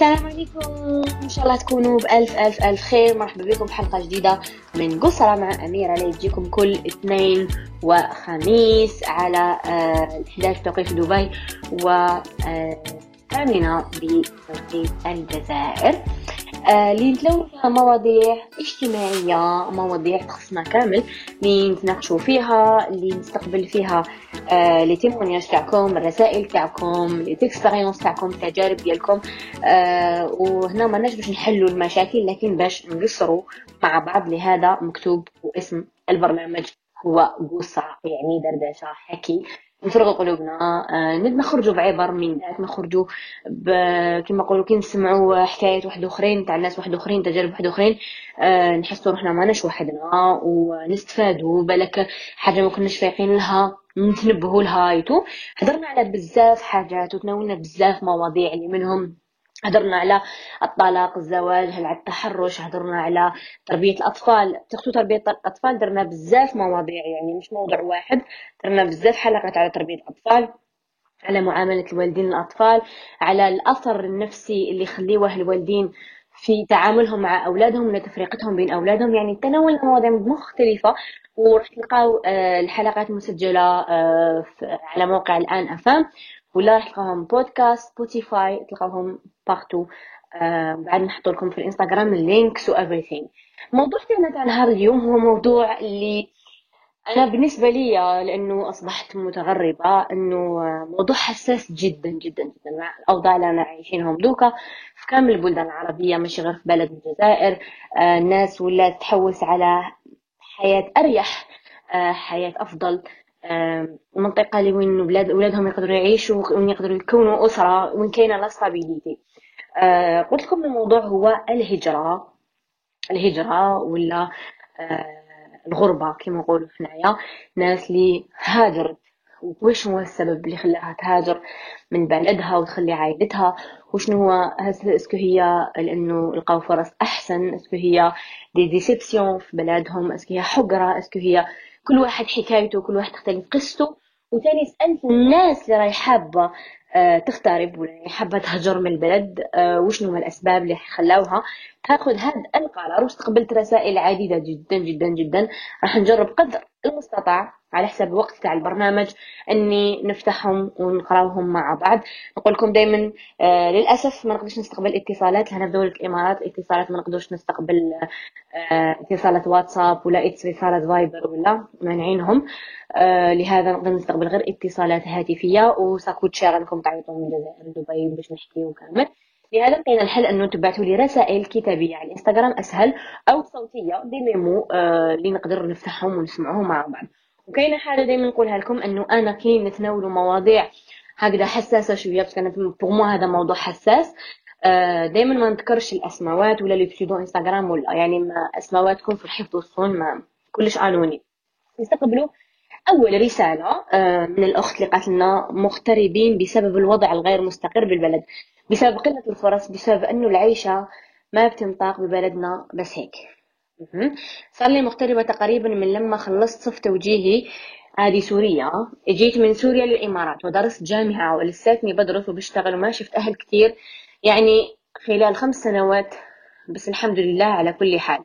السلام عليكم. إن شاء الله تكونوا بألف ألف ألف خير. مرحبا بكم في حلقة جديدة من قصرة مع أميرة. اللي تجيكم كل اثنين وخميس على 11 آه، توقيت دبي و آه، بتوقيت الجزائر. آه، نتناولوا فيها مواضيع اجتماعية مواضيع تخصنا كامل اللي نتناقشوا فيها اللي نستقبل فيها آه les témoignages تاعكم الرسائل تاعكم les expériences تاعكم التجارب ديالكم آه وهنا ما باش نحلوا المشاكل لكن باش نقصروا مع بعض لهذا مكتوب واسم البرنامج هو قصة يعني دردشة حكي. نفرغوا قلوبنا. آه نخرجوا بعبر من ذاك نخرجوا كما نقولوا كي نسمعوا حكايات واحد آخرين تاع الناس واحد آخرين تجارب واحد آخرين آه نحسوا روحنا ماناش وحدنا ونستفادوا. بالك حاجة ما كناش فايقين لها نتنبهوا لها ايتو هضرنا على بزاف حاجات وتناولنا بزاف مواضيع اللي منهم هدرنا على الطلاق الزواج هل على التحرش هدرنا على تربية الأطفال. تختو تربية الأطفال درنا بزاف مواضيع يعني مش موضوع واحد درنا بزاف حلقات على تربية الأطفال على معاملة الوالدين الأطفال على الأثر النفسي اللي يخليوه الوالدين في تعاملهم مع أولادهم ولا بين أولادهم. يعني تناول مواضيع مختلفة. وراح تلقاو آه، الحلقات مسجلة آه، على موقع الآن أفام. ولا راح تلقاهم بودكاست Spotify تلقاهم partout آه بعد نحط لكم في الإنستغرام ال links و everything. الموضوع تاعنا تاع نهار اليوم هو موضوع اللي أنا بالنسبة لي لأنه أصبحت متغربة إنه موضوع حساس جدا جدا جدا. مع الأوضاع اللي أنا عايشينهم دوكا في كامل البلدان العربية ماشي غير في بلد الجزائر. آه الناس ولا تحوس على حياة أريح آه حياة أفضل. المنطقة اللي وين ولاد ولادهم يقدروا يعيشوا وين يقدروا يكونوا أسرة وين كاينة la stabilité أه قلت لكم الموضوع هو الهجرة. الهجرة ولا أه الغربة كما نقولوا حنايا. ناس اللي هاجرت. وش هو السبب اللي خلاها تهاجر؟ من بلدها وتخلي عائلتها. وشنو هو est-ce que هي؟ لأنه لقاو فرص أحسن. est-ce que هي des déceptions في بلادهم. est-ce que هي حقرة. est-ce que هي كل واحد حكايته كل واحد تختلف قصته. وثاني سألت الناس اللي راهي حابة آه، تغترب ولا حابة تهجر من البلد آه، وشنو هما الأسباب اللي خلاوها. تأخذ هذا القرار واستقبلت رسائل عديدة جدا جدا جدا. راح نجرب قدر المستطاع. على حسب الوقت تاع البرنامج إني نفتحهم ونقراوهم مع بعض. نقول لكم دائما آه للأسف ما نقدرش نستقبل اتصالات. هنا في دولة الإمارات اتصالات ما نقدرش نستقبل آه اتصالات واتساب ولا اتصالات Viber ولا مانعينهم. آه لهذا نقدر نستقبل غير اتصالات هاتفية. و ça coûte cher إنكم تعيطوا من الجزائر دبي باش نحكيو كامل. لهذا لقينا الحل أنه تبعثوا لي رسائل كتابية على الإنستغرام أسهل أو صوتية des mémos اللي نقدر نفتحهم ونسمعهم مع بعض. وكاينة حاجة دائما نقولها لكم إنه أنا كي نتناولوا مواضيع هكذا حساسة شوية parce que pour هذا موضوع حساس. آه دائما ما نذكرش الأسماوات ولا لي بسيدو إنستغرام ولا يعني ما أسماواتكم في الحفظ والصون ما كلش قانوني نستقبلوا أول رسالة آه، من الأخت اللي قالت لنا مغتربين بسبب الوضع الغير مستقر بالبلد بسبب قلة الفرص بسبب أنه العيشة ما بتنطاق ببلدنا بس هيك. صار لي مغتربة تقريبا من لما خلصت صف توجيهي. هذه سوريا. جيت من سوريا للإمارات ودرست جامعة ولساتني بدرس وبشتغل وما شفت أهل كتير يعني خلال خمس سنوات بس الحمد لله على كل حال.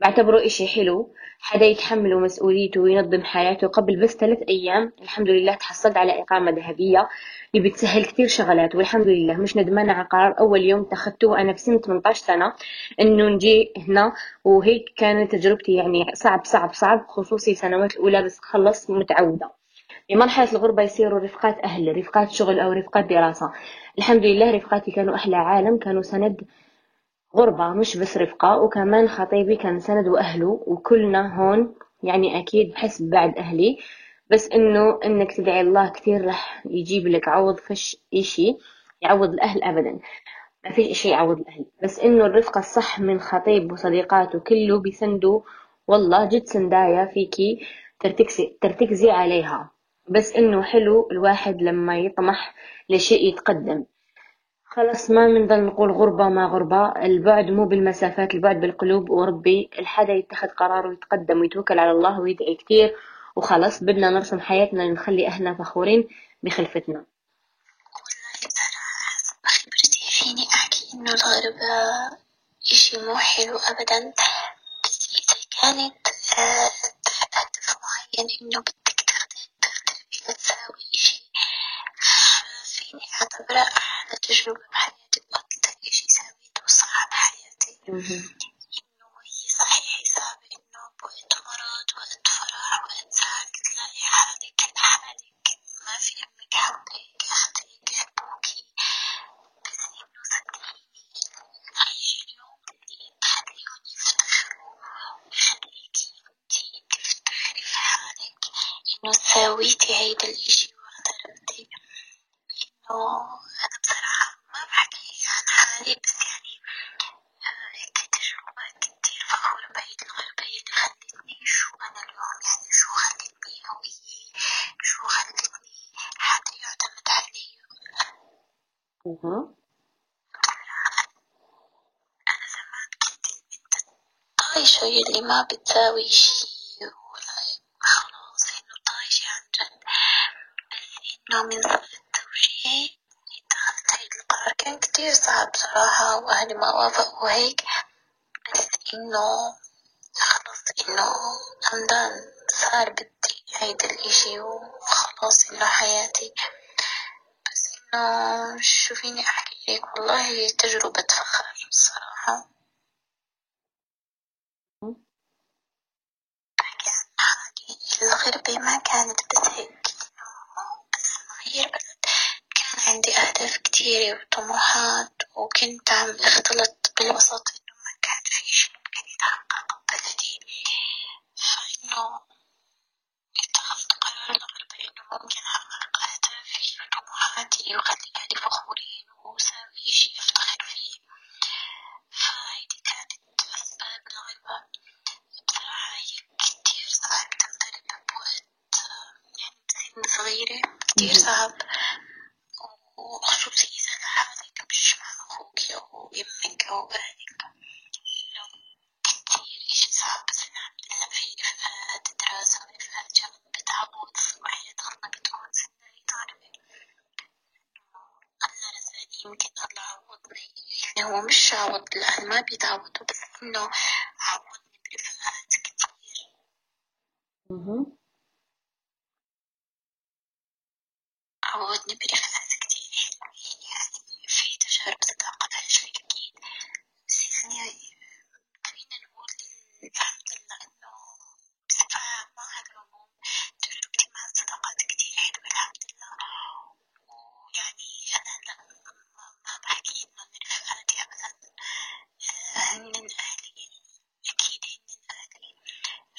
بعتبره إشي حلو. حدا يتحمل مسؤوليته وينظم حياته قبل بس ثلاث أيام الحمد لله تحصلت على إقامة ذهبية. اللي بتسهل كثير شغلات والحمد لله مش ندمانة على قرار أول يوم اتخذته. وأنا في سن 18 سنة إنه نجي هنا وهيك كانت تجربتي يعني صعب صعب صعب خصوصي السنوات الأولى بس خلصت متعودة. في مرحلة الغربة يصيروا رفقات أهل رفقات شغل أو رفقات دراسة. الحمد لله رفقاتي كانوا أحلى عالم كانوا سند غربة مش بس رفقة وكمان خطيبي كان سند وأهله وكلنا هون. يعني أكيد بحس بعد أهلي. بس إنه إنك تدعي الله كثير راح يجيب لك عوض فش إشي يعوض الأهل أبدا. ما فيش إشي يعوض الأهل. بس إنه الرفقة الصح من خطيب وصديقاته كله بيسندوا. والله جد سندايا فيكي ترتكزي, ترتكزي عليها. بس إنه حلو الواحد لما يطمح لشيء يتقدم. خلاص ما بنضل نقول غربة ما غربة البعد مو بالمسافات البعد بالقلوب وربي الحدا يتخذ قرار ويتقدم ويتوكل على الله ويدعي كتير وخلاص بدنا نرسم حياتنا نخلي أهلنا فخورين بخلفتنا خبرتي فيني أحكي إنه الغربة إشي مو حلو أبدا بس إذا كانت آه، هدف معين إنه بدك تغتربي لتساوي إشي فيني أعتبرها أحلى تجربة بحياتي وأكتر إشي سويته صح بحياتي إنه هي صحيح حساب إنه بوقت مرض وقت فرح وقت زعل تلاقي حالك لحالك ما في أمك حبك أختك يحبوكي بس إنه صدقيني عيشي اليوم اللي تخليهم يفتخروا ويخليكي انتي تفتخري في حالك إنه سويتي هيدا الإشي واعترفتي إنه أنا بصراحة ما بحكي عن حالي بس يعني هيك تجربة كتير فخورة بهيدي الغربة اللي خلتني شو أنا اليوم يعني شو خلتني هوية شو خلتني حدا يعتمد علي أها. أنا زمان كنت البنت الطايشة يلي ما بتساوي شي خلاص إنه طايشة عن جد بس إنه من صف التوجيه اتخذت هيدا القرار كان كتير صعب بصراحة وأهلي ما وافقوا هيك بس إنه خلص إنه I'm done صار بدي هيدا الإشي وخلاص إنه حياتي بس إنه شو فيني أحكي لك والله تجربة فخر الصراحة أحكي عن حالي الغربة ما كانت بس هيك إنه بس نغير بلد كان عندي كتيرة وطموحات وكنت عم اختلط بالوسط إنه ما كان في إشي ممكن يتحقق ببلدي فإنه اتخذت قرار الغربة إنه ممكن أحقق أهدافي وطموحاتي وخلي أهلي فخورين وساوي إشي أفتخر فيه. فهيدي كانت أسباب الغربة بصراحة هي كتير صعب تغترب بوقت يعني بسن صغيرة كتير صعب وخصوصي إذا لحالك مش مع أخوك أو أهلك إنه كتير إشي صعب بس الحمد لله في دراسة سنة طالبة الله رزقني يمكن الله عوضني يعني هو مش عوض ما بيتعوضوا بس إنه عوضني أها. عوضني برفقات كتير حلوين يعني في تجارب تتوقف على شوي أكيد بس يعني خلينا نقول الحمد لله إنه بصفة عامة على العموم تجربتي مع الصداقات كتير حلوة الحمد لله ويعني أنا هلا ما ما بحكي إنه من رفقاتي أبدا آه، هن أهلي أكيد هن أهلي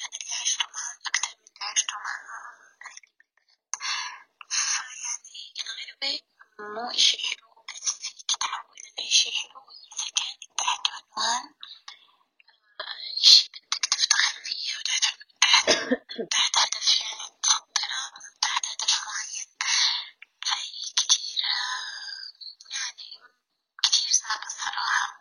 أنا اللي عشت معهم أكتر من اللي عشته مع أهلي فيعني الغربة مو إشي حلو بس فيك تحول لإشي حلو إذا كانت تحت عنوان آه، إشي بدك تفتخر فيه وتحت تحت تحت هدف يعني مخطرة تحت هدف معين هاي كتير آه، يعني كتير صعبة الصراحة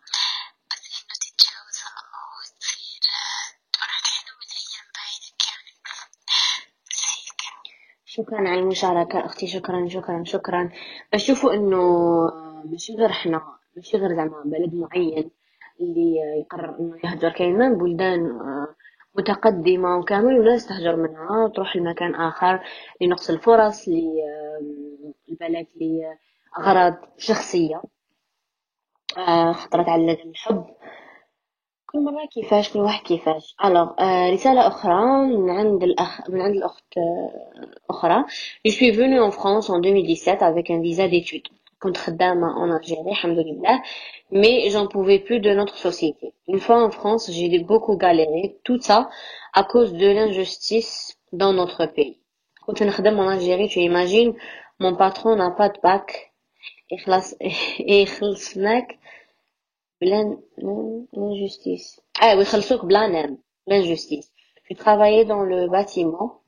بس إنه تتجاوزها وتصير آه، تمرق حلو الأيام بعينك يعني بس هيك شكرا على المشاركة. أختي شكرا شكرا شكرا. بشوفوا إنه مش غير إحنا مش غير زعما بلد معين اللي يقرر إنه يهجر. كاين بلدان آه، متقدمة وكامل وناس تهجر منها. وتروح لمكان آخر لنقص الفرص للبلد لأغراض شخصية آه، خطرت على الحب. كل مرة كيفاش كل واحد كيفاش ألوغ آه رسالة أخرى من عند الأخ من عند الأخت آه، أخرى Je suis venue en France en 2017 avec un visa d'études كنت خدامة en Algérie الحمد لله mais j'en pouvais plus de notre société une fois en France j'ai beaucoup galéré tout ça à cause de l'injustice dans notre pays كنت نخدم en Algérie tu imagines mon patron n'a pas de bac يخلص يخلصناك بلا l'injustice. Ah oui, خلصوك بلا نام. L'injustice. Je travaillais dans le bâtiment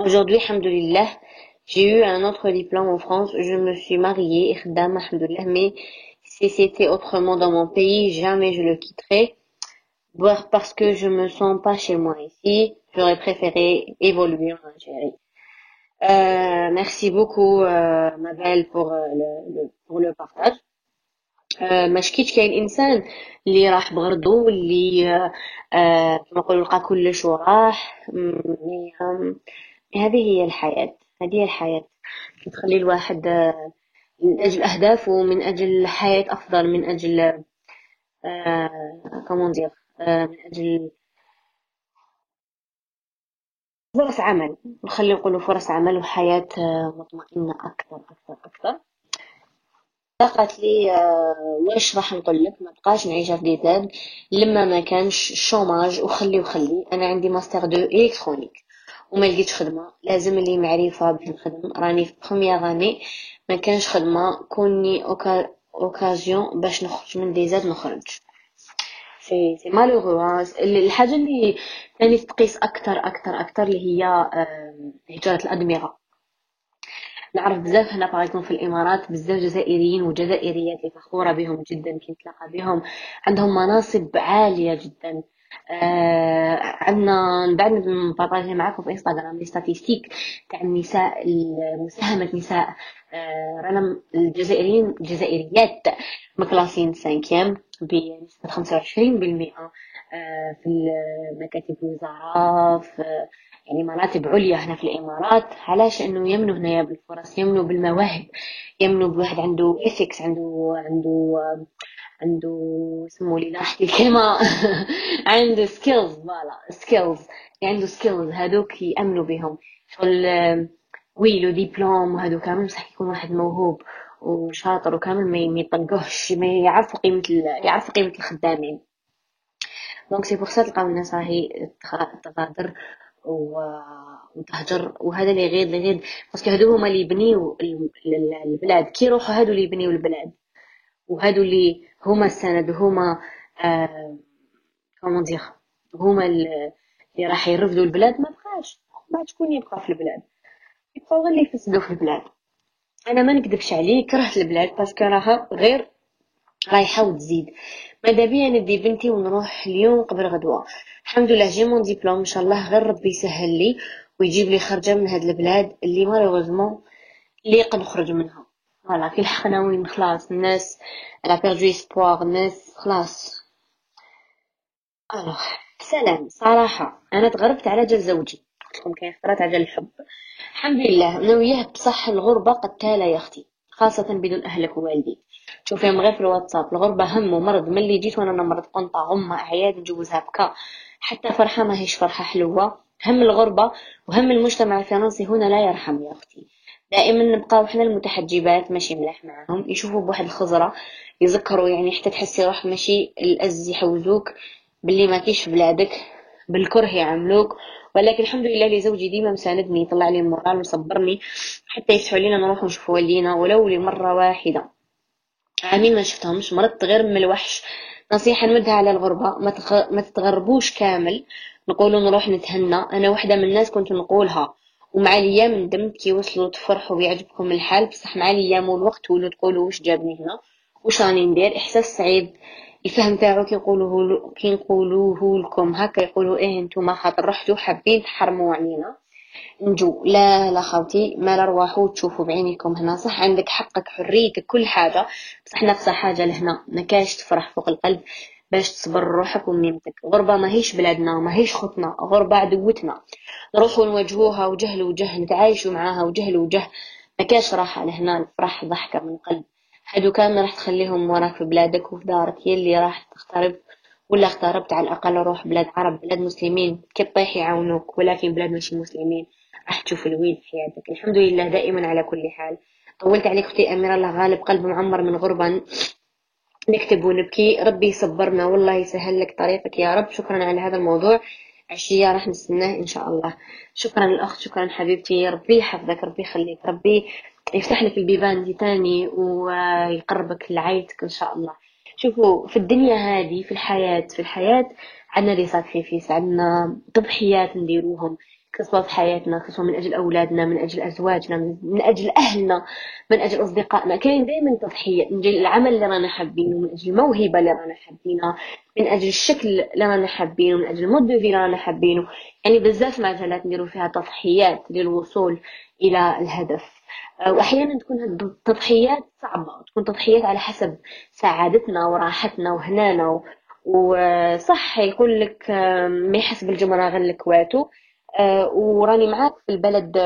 Aujourd'hui, alhamdoulilah, j'ai eu un autre diplôme en France, je me suis mariée, ikhdam, alhamdoulilah, mais si c'était autrement dans mon pays, jamais je le quitterais. Voire parce que je me sens pas chez moi ici, j'aurais préféré évoluer en Algérie. Euh, merci beaucoup euh, ma belle pour euh, le, pour le partage آه، ما شكيتش كاين إنسان اللي راح بغرضو واللي آه، آه، كما نقولوا لقى كلش وراح. هذه هي الحياة هذه هي الحياة. تخلي الواحد من أجل أهدافه من أجل حياة أفضل من أجل comment dire من أجل فرص عمل. نخلي نقولوا فرص عمل وحياة مطمئنة أكثر أكثر أكثر. قالت لي آه، واش راح نقول لك ما بقاش نعيشها في بلاد لما ما كانش chômage وخلي وخلي أنا عندي master d'électronique. وما لقيتش خدمة. لازم لي معرفة باش نخدم راني في première année ما كانش خدمة. كون une occasion باش نخرج من DZ نخرج c'est c'est malheureux الحاجة اللي ثاني تقيس أكثر أكثر أكثر اللي هي هجرة الأدمغة. نعرف بزاف هنا par في الإمارات بزاف جزائريين وجزائريات اللي فخورة بهم جدا كي نتلاقى بهم. عندهم مناصب عالية جدا. آه عندنا من بعد نبارطاجي معاكم في انستغرام les statistiques تاع النساء مساهمة نساء آه رانا الجزائريين الجزائريات مكلاسين cinquième بنسبة 25% آه في مكاتب الوزاره في يعني مراتب عليا هنا في الإمارات علاش؟ انه يمنوا هنايا بالفرص يمنوا بالمواهب يمنوا بواحد عنده ethics عنده عنده عنده اسمه لي لاحظت الكلمة عنده skills voilà skills عنده skills هذوك يأمنوا بهم. شغل oui le diplôme وهذو كامل بصح يكون واحد موهوب وشاطر وكامل ما يطلقوهش ما يعرفوا قيمة يعرفوا قيمة الخدامين. donc c'est pour ça تلقاو الناس راهي تغادر وتهجر وهذا اللي غير اللي غير. parce que هادو هما اللي يبنيو البلاد. كي يروحوا هادو اللي يبنيو البلاد. وهادو اللي هما السند هما آه comment dire هما اللي راح يرفدوا البلاد. ما بقاش ما شكون يبقى في البلاد. يبقاو غير اللي يفسدوا في البلاد. أنا ما نكذبش عليك كرهت البلاد parce que راها غير رايحه وتزيد ماذا بيا ندي بنتي ونروح اليوم قبل غدوة. الحمد لله j'ai mon diplôme إن شاء الله غير ربي يسهل لي ويجيب لي خرجة من هاد البلاد اللي malheureusement اللي قد نخرج منها. voilà كي لحقنا وين خلاص الناس a perdu espoir الناس خلاص. alors سلام صراحة أنا تغربت على جال زوجي. لكم كاين فترات على الحب. الحمد لله أنا وياه بصح الغربة قتاله يا أختي خاصة بدون أهلك ووالديك. شوفيهم غير في الواتساب الغربة هم ومرض. ملي جيت وأنا نمرض قنطة غمة اعياد نجوزها بكا حتى فرحة ما هيش فرحة حلوة. هم الغربة وهم المجتمع الفرنسي هنا لا يرحم يا أختي. دائما نبقاو حنا المتحجبات ماشي ملاح معاهم. يشوفوا بواحد الخزرة يذكروا يعني حتى تحسي روح ماشي الأز يحوزوك باللي ما كيش في بلادك بالكره يعملوك. ولكن الحمد لله اللي زوجي ديما مساندني يطلع لي المورال ويصبرني حتى يسحوا لينا نروح نشوفوا والدينا. ولو لمرة واحدة. عامين ما شفتهمش مرضت غير من الوحش. نصيحة نمدها على الغربة ما, تغ... ما تتغربوش كامل. نقولوا نروح نتهنى. أنا واحدة من الناس كنت نقولها. ومع الأيام ندمت كي وصلوا تفرحوا ويعجبكم الحال. بصح مع الأيام والوقت ولو تقولوا واش جابني هنا واش راني ندير. إحساس صعيب الفهم تاعو كي نقولوه كي نقولوه لكم. هكا يقولوا إيه نتوما خاطر رحتوا حابين تحرموا علينا. نجو. لا لا خاوتي ما لا روحوا تشوفوا بعينيكم هنا. صح عندك حقك حريتك كل حاجة. بصح نفس حاجة لهنا. ما كاش تفرح فوق القلب باش تصبر روحك وميمتك. غربة ماهيش بلادنا ماهيش خوتنا غربة عدوتنا. نروحوا نواجهوها وجه لوجه نتعايشوا معاها وجه. لوجه ما كاش راحة لهنا الفرح ضحكة من قلب. هادو كامل راح تخليهم وراك في بلادك وفي دارك. يلي راح تغترب ولا اغتربت على الأقل روح بلاد عرب بلاد مسلمين كي تطيح يعاونوك ولكن بلاد ماشي مسلمين. راح تشوف الويل في حياتك. الحمد لله دائما على كل حال. طولت عليك أختي أميرة الله غالب قلب معمر من غربا. نكتب ونبكي. ربي يصبرنا والله يسهل لك طريقك. يا رب شكرا على هذا الموضوع. عشية راح نستناه إن شاء الله. شكرا الأخت شكرا حبيبتي. ربي يحفظك ربي يخليك. ربي يفتح لك البيبان دي تاني ويقربك لعائلتك إن شاء الله. شوفوا في الدنيا هذه في الحياة في الحياة عندنا لي ساكريفيس عندنا تضحيات نديروهم سواء في حياتنا سواء من أجل أولادنا من أجل أزواجنا من أجل أهلنا من أجل أصدقائنا. كاين دائما تضحية من أجل العمل اللي رانا حابينه من أجل الموهبة اللي رانا حابينها من أجل الشكل اللي رانا حابينه من أجل المود اللي رانا حابينه. يعني بزاف مجالات نديرو فيها تضحيات للوصول إلى الهدف. وأحيانا تكون هاد التضحيات صعبة تكون تضحيات على حسب سعادتنا وراحتنا وهنانا وصح يقول لك ما يحسب الجمرة غير الكواتو آه، وراني معاك في البلد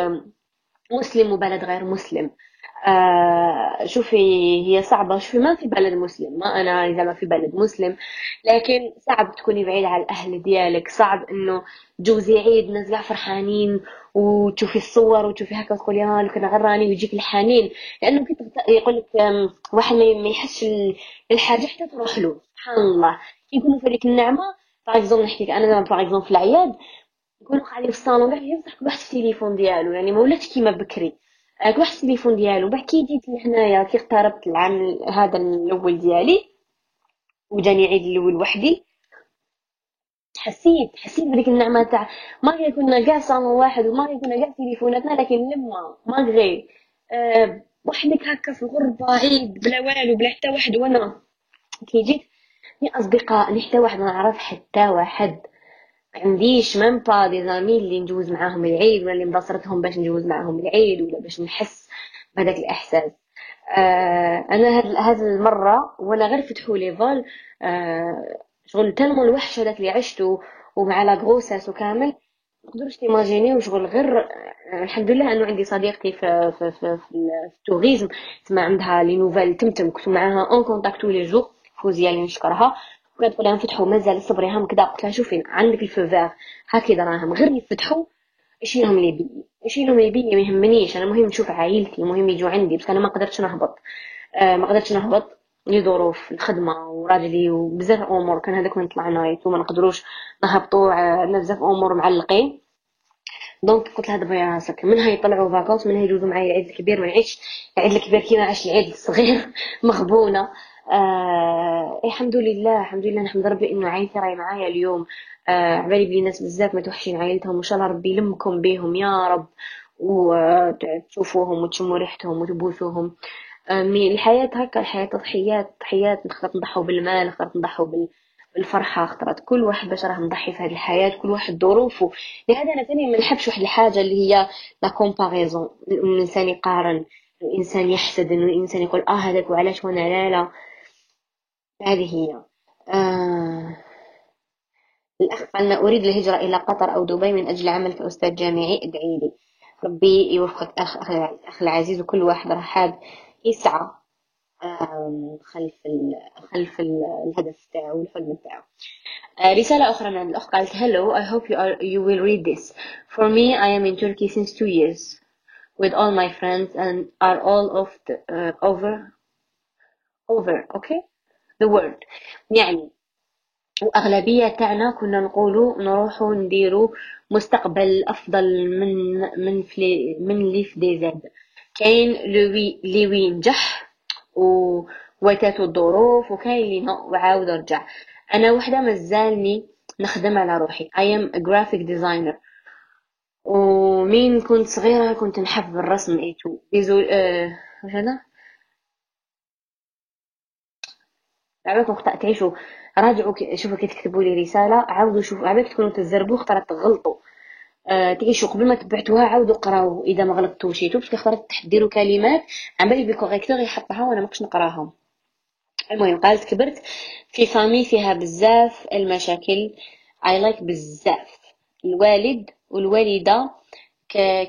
مسلم وبلد غير مسلم. آه شوفي هي صعبة. شوفي ما في بلد مسلم. ما أنا إذا ما في بلد مسلم لكن صعب تكوني بعيدة على الأهل ديالك. صعب إنه جوزي عيد ناس قاع فرحانين وتشوفي الصور وتشوفي هكا وتقولي ها كنا غراني. ويجيك الحنين. لأنه كنت يقول لك واحد ما يحسش الحاجة حتى تروح له. سبحان الله. يكونوا في هذيك النعمة باغ نحكي أنا زعما باغ في العياد يكونوا قاعدين في الصالون يفتح كل واحد التليفون ديالو. يعني ما ولاتش كيما بكري. كل واحد التليفون ديالو بعد كي جيت لهنايا كي اقتربت العام هذا الأول ديالي وجاني عيد الأول وحدي. حسيت حسيت بديك النعمة تاع ما كنا كاع صالون واحد وما كنا كاع تليفوناتنا لكن لما malgré أه وحدك هكا في الغربة عيد بلا والو بلا حتى واحد وأنا كي جيت أصدقاء حتى واحد ما نعرف حتى واحد. عنديش même pas des amis اللي نجوز معاهم العيد ولا اللي مبصرتهم باش نجوز معاهم العيد ولا باش نحس بهذاك الإحساس. آه أنا هاد هاد المرة وأنا غير فتحوا لي فول آه شغل تلمو الوحش هذاك اللي عشته ومع لا غروساس وكامل تقدروش تيماجيني وشغل غير آه، الحمد لله إنه عندي صديقتي في في في, في, التوريزم تسمع عندها لي نوفيل تمتم كنت معاها اون كونتاكت لي جور فوزيا اللي نشكرها. وكانت تقول لها نفتحوا مازال صبري هم كذا قلت لها شوفي عندك الفو فيغ هكذا راهم غير يفتحوا إيش لهم يبي إيش لهم يبي ما يهمنيش أنا مهم نشوف عائلتي مهم يجوا عندي بس أنا ما قدرتش نهبط. آه ما قدرتش نهبط لظروف الخدمة وراجلي وبزاف أمور كان هذاك وين طلعنا وما نقدروش نهبطوا عندنا بزاف أمور معلقين. donc قلت لها دبري راسك منها يطلعوا vacances منها يجوزوا معايا العيد الكبير ما نعيش العيد الكبير كيما عاش العيد الصغير مغبونة. آه الحمد لله الحمد لله نحمد ربي إنه عائلتي راهي معايا اليوم. آه عبالي بلي ناس بزاف ما توحشين عائلتهم وإن شاء الله ربي يلمكم بهم يا رب وتشوفوهم وتشموا ريحتهم وتبوسوهم. آه الحياة هكا الحياة تضحيات تضحيات نخطر نضحوا بالمال نخطر نضحوا بال بالفرحة خطرت كل واحد باش راه نضحي في هذه الحياة كل واحد ظروفه. لهذا أنا ثاني ما نحبش واحد الحاجة اللي هي لا كومباريزون الإنسان يقارن الإنسان يحسد إنه الإنسان يقول آه هذاك وعلاش وأنا لا لا. هذه هي. آه الأخ قال أريد الهجرة إلى قطر أو دبي من أجل عمل كأستاذ جامعي. ادعي لي. ربي يوفقك أخ أخ العزيز وكل واحد راه حاب يسعى خلف ال خلف ال الهدف تاعو والحلم تاعو آه، رسالة أخرى من الأخ قالت Hello I hope you are you will read this. For me I am in Turkey since two years with all my friends and are all of the, uh, over over okay? The word يعني وأغلبية تاعنا كنا نقولوا نروحوا نديروا مستقبل أفضل من من في من اللي في دي زاد كاين لوي اللي وينجح و وتاتو الظروف وكاين اللي وعاود رجع أنا وحدة مازالني نخدم على روحي. I am a graphic designer. ومين كنت صغيرة كنت نحب الرسم ايتو بيزو آه هذا عباكم خطأ تعيشوا. راجعوا شوفوا كي تكتبوا لي رسالة. عاودوا شوفوا عباك تكونوا تزربوا خطرت تغلطوا آه تعيشوا. قبل ما تبعتوها عاودوا قراو إذا ما غلطتوا شيتو باش خطرت تحديروا كلمات. عم بالي بالكوريكتور يحطها وأنا ماكش نقراهم. المهم قالت كبرت. في فامي فيها بزاف المشاكل. اي لايك بزاف. الوالد والوالدة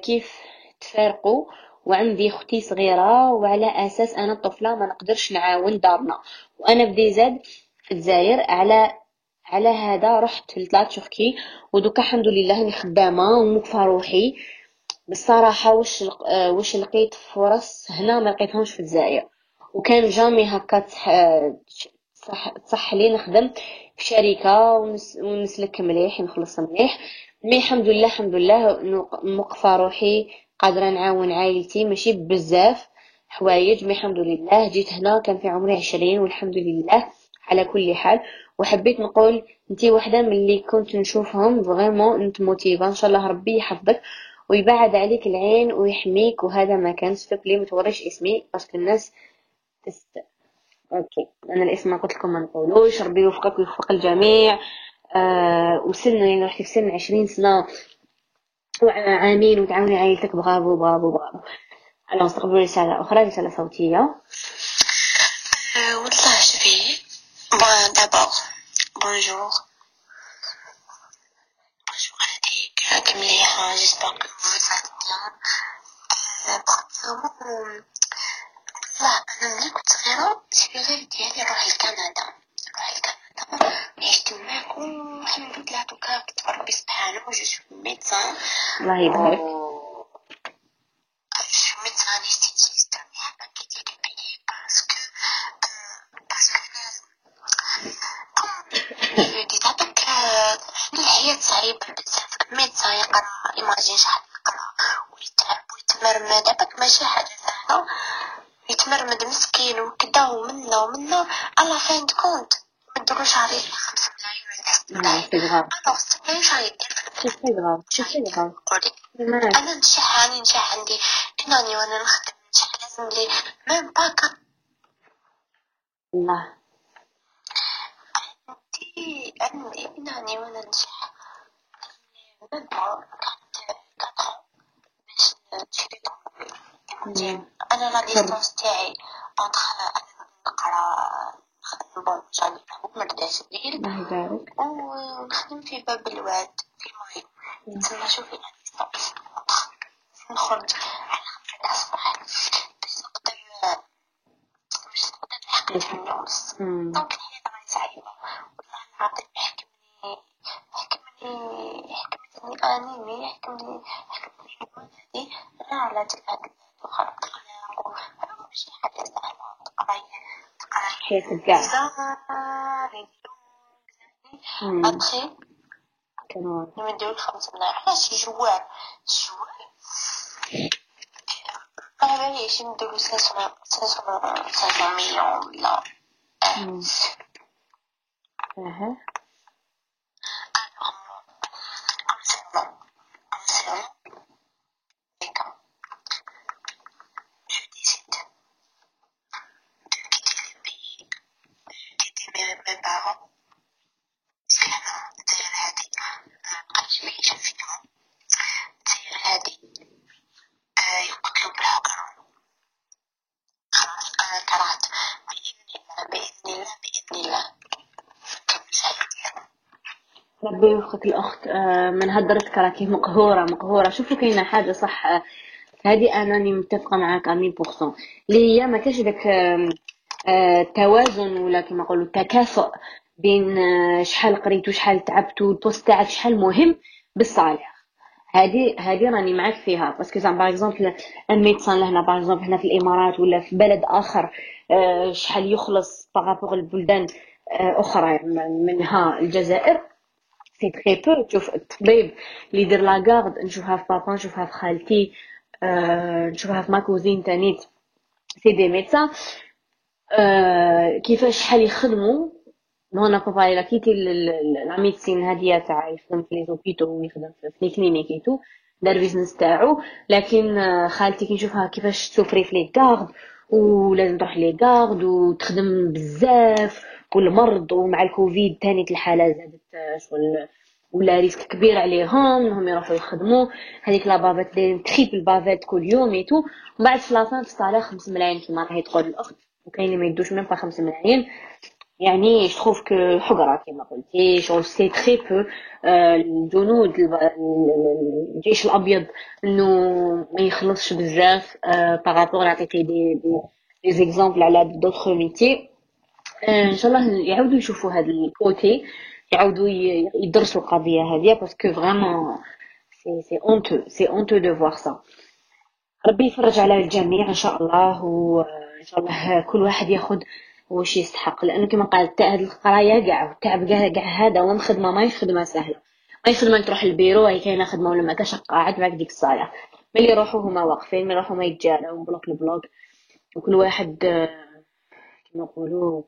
كيف تفارقوا؟ وعندي أختي صغيرة وعلى أساس أنا طفله ما نقدرش نعاون دارنا. وأنا بدي زاد في الجزائر على على هذا رحت لتلاتشوكي ودوكا الحمد لله أني خدامة وموقفة روحي. بالصراحه واش واش لقيت فرص هنا ما لقيتهمش في الجزائر. وكان جامي هكا تصح, لي نخدم في شركة ونسلك مليح نخلص مليح. mais الحمد لله الحمد لله موقفة روحي قادرة نعاون عائلتي ماشي بزاف. حوايج mais الحمد لله. جيت هنا كان في عمري عشرين والحمد لله على كل حال. وحبيت نقول انت وحدة من اللي كنت نشوفهم vraiment انت motivante إن شاء الله ربي يحفظك ويبعد عليك العين ويحميك. وهذا ما كان s'il te plaît ما توريش اسمي parce que الناس تست okay. أنا الاسم ما قلت لكم ما نقولوش. ربي يوفقك ويوفق الجميع. آه وسن يعني في سن عشرين سنة. وعامين وتعاوني عائلتك bravo bravo bravo على نستقبل رسالة أخرى رسالة صوتية. أه والله شبي bon d'abord bonjour bonjour عليك راك مليحة j'espère que vous faites bien والله أنا ملي كنت صغيرة السبيغيل ديالي نروح لكندا نروح لكندا عشت معاك والحمد لله دوكا كتب ربي سبحانه je suis médecin الله يبارك. الحياة صعيبة بزاف médecin يقرأ imagine شحال يقرأ ويتعب ويتمرمد. هذاك ماشي حاجة سهلة يتمرمد مسكين وكدا ومنا ومنا على فين كونت مدلو شهري يدير سي غاف سي غاف قولي أنا اناني وأنا نخدم نشح لازم لي ميم با كان الله عندي عندي اناني وأنا même pas quatre باش نشري طوموبيل أنا la distance تاعي entre أنا نقرا نخدم bon رداس الليل الله يبارك ونخدم في باب الواد في مايو تسمى شوفي la distance نخرج على خمسة الصباح باش نقدر باش نقدر نحقق الثمانية ونص. donc الحياة راهي صعيبة والله العظيم يحكمني يحكمني يحكمني انيمي يحكمني؟ يحكمني الحيوان هادي أنا على تلك هاد وخلق اخلاق هذا ماشي حاجة سهلة تقراي تقراي حياتك كاع مم. ابخي كانوا نمديو خمس ملايين علاش جوار جوار ما باليش نديرو سانسون سانسون سانسون مليون ولا مم. أها concernant concernant les cas je décide de quitter le pays de quitter mes, mes parents c'est أنا داير هادي مبقاش معيشة فيهم داير هادي آه، يقتلوا بالحكم خلاص أنا كرهت بإذن الله بإذن الله بإذن الله نكمل حياتي ربي يوفقك الأخت آه، من هدرتك راكي مقهورة مقهورة. شوفوا كاينة حاجة صح آه، هذه أناني متفقة معاك à mille pour cent اللي هي ما كاش داك آم، آه، ولا كما نقولوا تكافؤ بين شحال قريت وشحال تعبت وال poste تاعك شحال مهم بال salaire. هذه هذه راني معاك فيها. parce que زعما par exemple un médecin لهنا par exemple هنا في الإمارات ولا في بلد آخر شحال يخلص par rapport البلدان أخرى منها الجزائر. c'est très peu تشوف الطبيب اللي يدير la garde نشوفها في بابا نشوفها في خالتي نشوفها في ma cousine تانيت c'est des médecins آه، كيفاش شحال يخدموا أنا بابا il a quitté la médecine هادية تاع يخدم في les hôpitaux ويخدم في les cliniques et tout دار business تاعو لكن خالتي كي نشوفها كيفاش تسوفري في les gardes ولازم تروح les gardes وتخدم بزاف والمرض ومع الكوفيد تاني الحالة زادت آه، شغل ولا risque كبير عليهم إنهم يروحوا يخدموا. هذيك la bavette دايرين triple bavette كل يوم et tout ومن بعد في la fin تصالح خمس ملايين كيما راهي تقول الأخت. وكاين اللي ما يدوش même pas خمس ملايين. يعني trouve que حقرة كما قلتي شغل c'est très peu الجنود الجيش الأبيض إنه ما يخلصش بزاف par rapport عطيتي des des exemples على d'autres métiers إن شاء الله يعاودوا يشوفوا هذا ال côté يعاودوا يدرسوا القضية هذه parce que vraiment c'est c'est honteux c'est honteux de voir ça ربي يفرج على الجميع إن شاء الله وان شاء الله كل واحد ياخذ واش يستحق. لأنه كما قال تاع هاد القراية كاع والتعب كاع كاع هذا وين خدمه ماهيش خدمة سهلة. ماهيش خدمة تروح للبيرو؟ هي كاينة خدمة ولا ما؟ كاش قاعد معك ديك الصالح ملي يروحوا هما واقفين ملي يروحوا ما يتجاراو من bloc ل bloc. وكل واحد كما نقولوا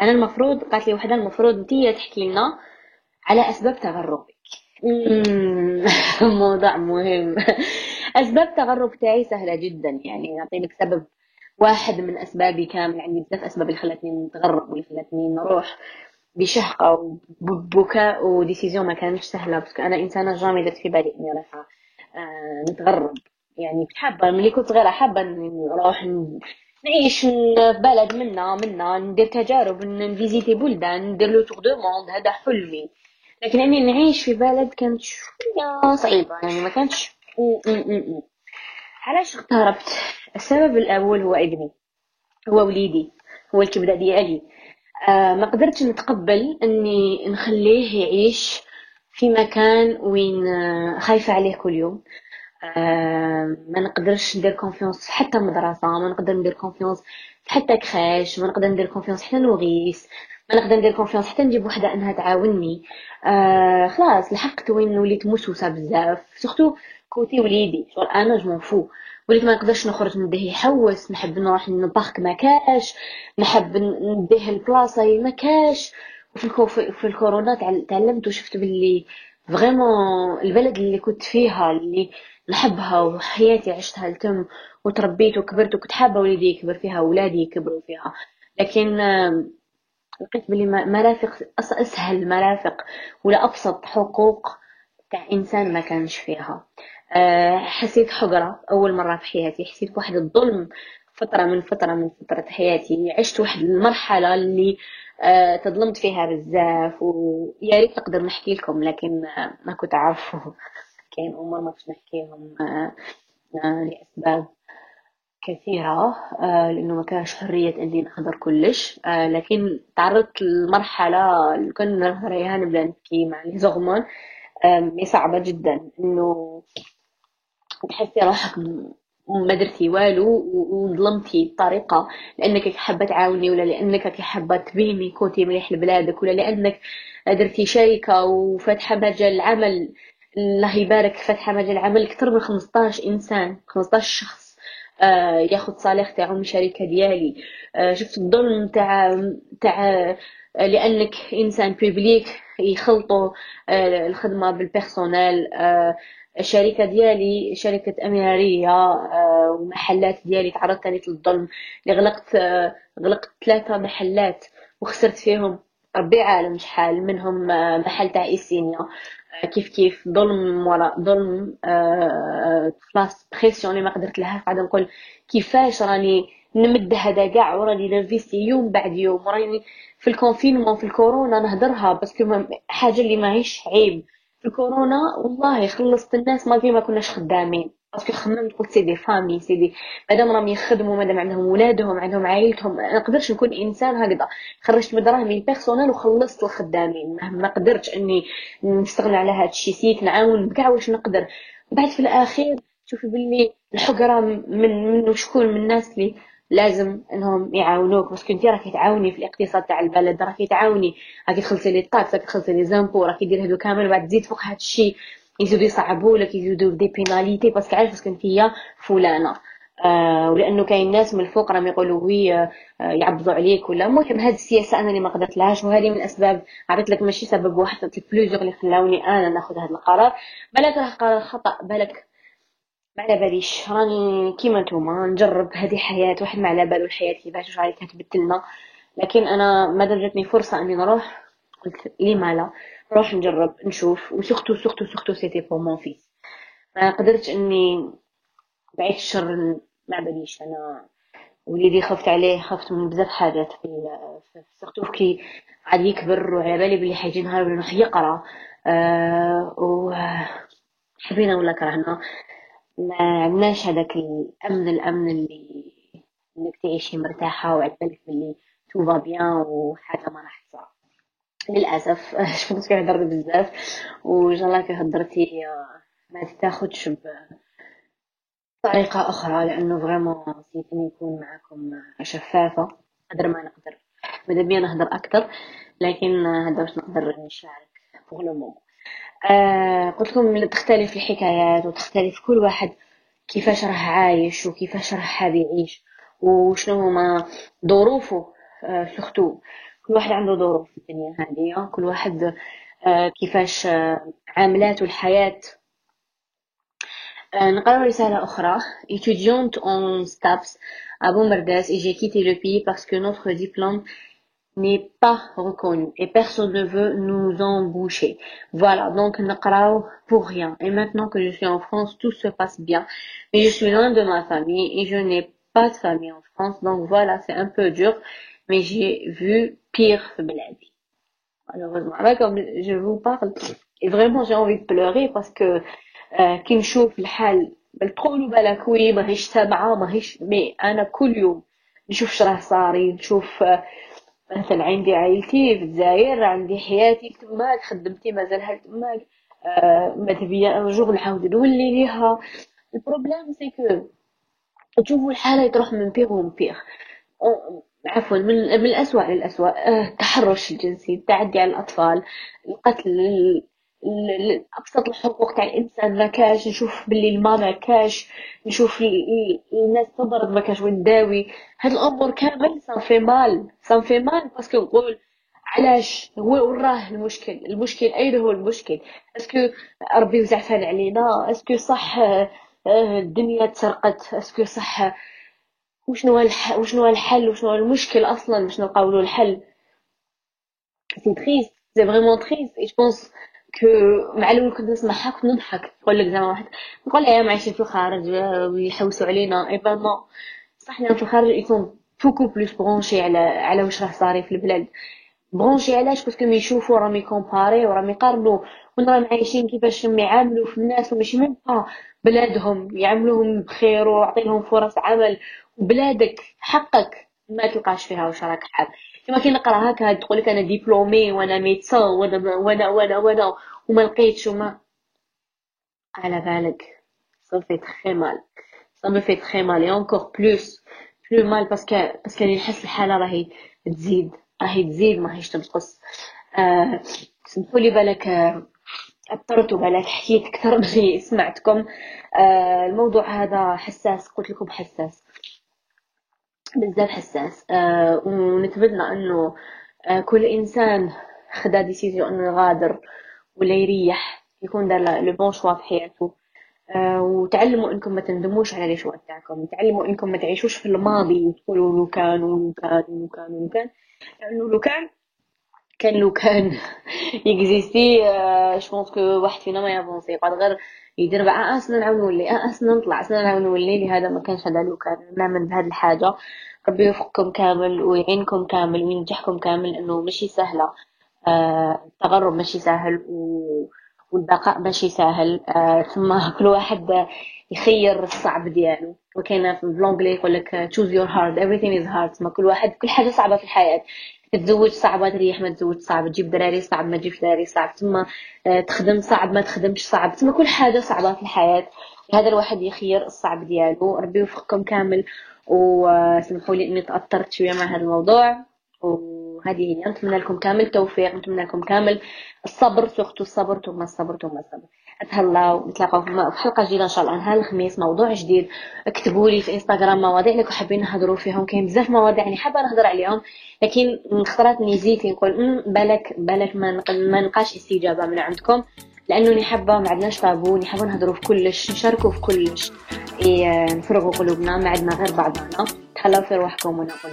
أنا المفروض قالت لي وحدة المفروض انت تحكي لنا على أسباب تغربك. موضوع مهم. أسباب تغرب تاعي سهلة جدا. يعني نعطي لك سبب واحد من أسبابي كامل عندي بزاف أسباب اللي خلتني نتغرب واللي خلتني نروح بشهقة وبكاء و décision ما كانتش سهلة. بس أنا إنسانة jamais درت في بالي إني راح آه، نتغرب. يعني كنت حابه ملي كنت صغيرة حابة نروح نعيش في بلد منا منا ندير تجارب نفيزيتي بلدان ندير le tour du monde هذا حلمي. لكن أني نعيش في بلد كانت شوية صعيبة يعني ما كانتش علاش اغتربت السبب الأول هو ابني هو وليدي هو الكبده ديالي. آه ما قدرتش نتقبل أني نخليه يعيش في مكان وين آه، خايفة عليه كل يوم. ما نقدرش ندير confiance حتى مدرسه ما نقدر ندير confiance حتى crèche ما نقدر ندير confiance حتى nourrice ما نقدر ندير confiance حتى نجيب وحدة أنها تعاونني. آه خلاص لحقت وين وليت موسوسة بزاف surtout côté وليدي شغل أنا je veux وليت ما نقدرش نخرج نديه يحوس نحب نروح لل parc ما كاش نحب نديه البلاصة ما كاش. وفي في الكورونا تعلمت وشفت باللي vraiment البلد اللي كنت فيها اللي نحبها وحياتي عشتها لتم وتربيت وكبرت وكنت حابة وليدي يكبر فيها وولادي يكبروا فيها. لكن لقيت بلي مرافق أسهل مرافق ولا أبسط حقوق تاع إنسان ما كانش فيها. آه، حسيت حقرة أول مرة في حياتي حسيت بواحد الظلم فترة من فترة من فترة حياتي. عشت واحد المرحلة اللي آه، تظلمت فيها بزاف ويا ريت نقدر نحكي لكم لكن ما كنت عارفة. كاين امور ما كنتش نحكيهم آه، لأسباب كثيرة لأنه ما كانش حرية إني نحضر كلش لكن تعرضت لمرحلة كنا نهريان بلا نبكي مع لي زغمون صعبة جدا. إنه تحسي روحك ما درتي والو وظلمتي بطريقه لأنك حابة تعاوني ولا لأنك حابة تبيني كنتي مليح لبلادك ولا لأنك درتي شركة وفاتحة مجال عمل الله يبارك فاتحه مجال عمل أكثر من 15 إنسان 15 شخص آه ياخذ صالح تاعو من الشركة ديالي. آه شفت الظلم تاع تاع لأنك إنسان public يخلطوا آه الخدمة بال personnel آه الشركة ديالي شركة أميرية آه، ومحلات ديالي تعرضت ثاني للظلم. اللي غلقت آه، غلقت ثلاثة محلات وخسرت فيهم ربي عالم شحال منهم آه، محل تاع ايسينيا كيف كيف ظلم وراء ظلم خلاص pression اللي ما قدرت لها. قاعدة نقول كيفاش راني نمد هذا كاع وراني نرفيستي يوم بعد يوم. وراني في ال confinement في الكورونا نهدرها بس حاجة اللي ماهيش عيب. في الكورونا والله خلصت الناس ما ما كناش خدامين. parce que خممت قلت c'est des familles c'est des مادام راهم يخدموا مادام عندهم ولادهم عندهم عائلتهم ما نقدرش نكون إنسان هكذا. خرجت من دراهمي ال personnel وخلصت الخدامين. ما قدرتش إني نستغنى على هذا الشيء سييت نعاون بكاع واش نقدر. بعد في الأخير تشوفي باللي الحقرة من من شكون من الناس اللي لازم إنهم يعاونوك. parce que انت راكي تعاوني في الاقتصاد تاع البلد راكي تعاوني راكي تخلصي les taxes راكي تخلصي les impôts راكي دير هادو كامل. بعد تزيد فوق هاد الشيء يزيدو يصعبوا لك يزيدو des pénalités parce que عارف parce que انت فلانه آه ولأنه كاين ناس من الفوق راهم يقولوا oui آه يعبدوا عليك ولا. المهم هذه السياسة أنا اللي ما قدرت لهاش وهذه من الاسباب عرفت لك ماشي سبب واحد عطيت plusieurs اللي خلاوني أنا ناخذ هذا القرار. بالك راه قرار خطأ بالك ما على باليش. راني كيما نتوما نجرب هذه حياة واحد ما على بالو الحياة كيفاش واش غادي تتبدلنا لكن أنا ما جاتني فرصة أني نروح. قلت لي لا؟ نروح نجرب نشوف. و surtout surtout surtout c'était pour mon fils ما قدرتش إني بعيد الشر ما باليش أنا وليدي خفت عليه خفت من بزاف حاجات في surtout كي عاد يكبر وعلى بالي بلي حيجي نهار نروح يقرا أه و حبينا ولا كرهنا. ما عندناش هذاك الأمن الأمن اللي إنك تعيشي مرتاحة وعبالك بلي tout bien وحاجة ما راح تصرا للأسف. شفت كنهضر بزاف. وجالا كهضرتي ما تاخدش بطريقه أخرى لأنه vraiment سيتني نكون معكم شفافة. قدر ما نقدر. ماذا بيا نهضر أكثر؟ لكن هذا واش نقدر نشارك فوق لو آه قلت لكم تختلف الحكايات وتختلف كل واحد كيفاش راه عايش وكيفاش راه حاب يعيش وشنو هما ظروفه سورتو كل واحد عنده ظروف في الدنيا هذه كل واحد كيفاش عاملاته الحياة نقرأ رسالة أخرى étudiante en STAPS à Bombardas et j'ai quitté le pays parce que notre diplôme n'est pas reconnu et personne ne veut nous embaucher. Voilà, donc نقراو pour rien. Et maintenant que je suis en France, tout se passe bien. Mais je suis loin de ma famille et je n'ai pas de famille en France. Donc voilà, c'est un peu dur. Mais j'ai vu pire في بلادي. Malheureusement. comme je vous parle, et vraiment j'ai envie de pleurer parce que كي نشوف الحال تقولوا بالك oui ماهيش سامعة ماهيش mais أنا كل يوم نشوف شراه صاري نشوف مثلا عندي عائلتي في الجزائر عندي حياتي تماك خدمتي مازال تماك. آه ماذا بيا أن نعاود نولي ليها. ال problème c'est que تشوفوا الحالة تروح من pire ومن pire عفوا من, من الأسوأ للأسوأ. آه التحرش الجنسي التعدي على الأطفال. القتل ابسط الحقوق تاع الإنسان ما كاش. نشوف باللي الماء ما كاش. نشوف الناس تضرب ما كاش وين داوي. هاد الأمور كامل ça me fait mal. ça me fait mal parce que نقول علاش؟ هو وراه المشكل. المشكل أين هو المشكل؟ est-ce que ربي وزعفان علينا؟ est-ce que صح آه، الدنيا تسرقت؟ est-ce que صح وشنو الحل وشنو الحل وشنو المشكل أصلا باش نلقاو له الحل. c'est triste c'est vraiment triste et je pense que مع الأول كنت نسمعها كنت نضحك. نقول لك زعما واحد نقول أيام عايشين في الخارج ويحوسوا علينا. اي بصح في الخارج يكون beaucoup plus branché على على واش راه صاري في البلاد. branché علاش parce que يشوفوا راهم ي comparer وراهم يقارنوا وين راهم عايشين؟ كيفاش يعاملوا في الناس؟ وماشي même pas بلادهم. يعاملوهم بخير ويعطيهم فرص عمل. وبلادك حقك. ما تلقاش فيها واش راك حاب. كما كي نقرا هكا تقول لك أنا diplômé وأنا médecin وأنا وأنا وأنا وأنا وما لقيتش وما. على بالك. ça fait très mal ça fait très mal et encore plus plus mal parce que parce que راني نحس الحالة راهي تزيد. راهي تزيد ماهيش تنقص. آه سمحوا لي بالك آه اضطرت بالك حكيت أكثر. من سمعتكم. آه الموضوع هذا حساس. قلت لكم حساس. بزاف حساس. آه ونتمنى إنه آه كل إنسان خدا décision إنه يغادر ولا يريح يكون دار le bon choix في حياته. آه وتعلموا إنكم ما تندموش على les choix تاعكم تعلموا إنكم ما تعيشوش في الماضي وتقولوا لو كان ولو كان ولو كان ولو كان. لأنه لو كان كان لو كان. ي exister je pense que واحد فينا ما ي avancer. يقعد غير يدير بقى أصلا نعاود نولي أصلا نطلع أصلا نعاود نولي. لهذا ما كانش هذا لو كان نعمل بهذه الحاجة. ربي يوفقكم كامل ويعينكم كامل وينجحكم كامل إنه ماشي سهلة. آه التغرب ماشي سهل و... والبقاء ماشي سهل. آه ثم كل واحد يخير الصعب ديالو. وكاين في بلونجلي يقول لك choose your hard everything is hard ثم كل واحد كل حاجة صعبة في الحياة. تتزوج صعبة تريح ما تزوج صعب تجيب دراري صعب ما تجيبش دراري صعب ثم آه، تخدم صعب ما تخدمش صعب ثم كل حاجة صعبة في الحياة. هذا الواحد يخير الصعب ديالو. ربي يوفقكم كامل وسمحوا لي إني تأثرت شوية مع هذا الموضوع وهذه هي نتمنى لكم كامل التوفيق نتمنى لكم كامل الصبر سورتو الصبر ثم الصبر ثم الصبر. اتهلاو نتلاقاو في حلقة جديدة إن شاء الله نهار الخميس موضوع جديد. اكتبوا لي في إنستغرام مواضيع اللي حابين نهضروا فيهم كاين بزاف مواضيع يعني حابة نهضر عليهم لكن خطرات نزيت نقول بالك بالك ما ما نلقاش استجابة من عندكم لأنه حابة ما عندناش طابو حابة نهضروا في كلش نشاركوا في كلش إيه نفرغوا قلوبنا ما عندنا غير بعضنا. تهلاو في رواحكم ونقول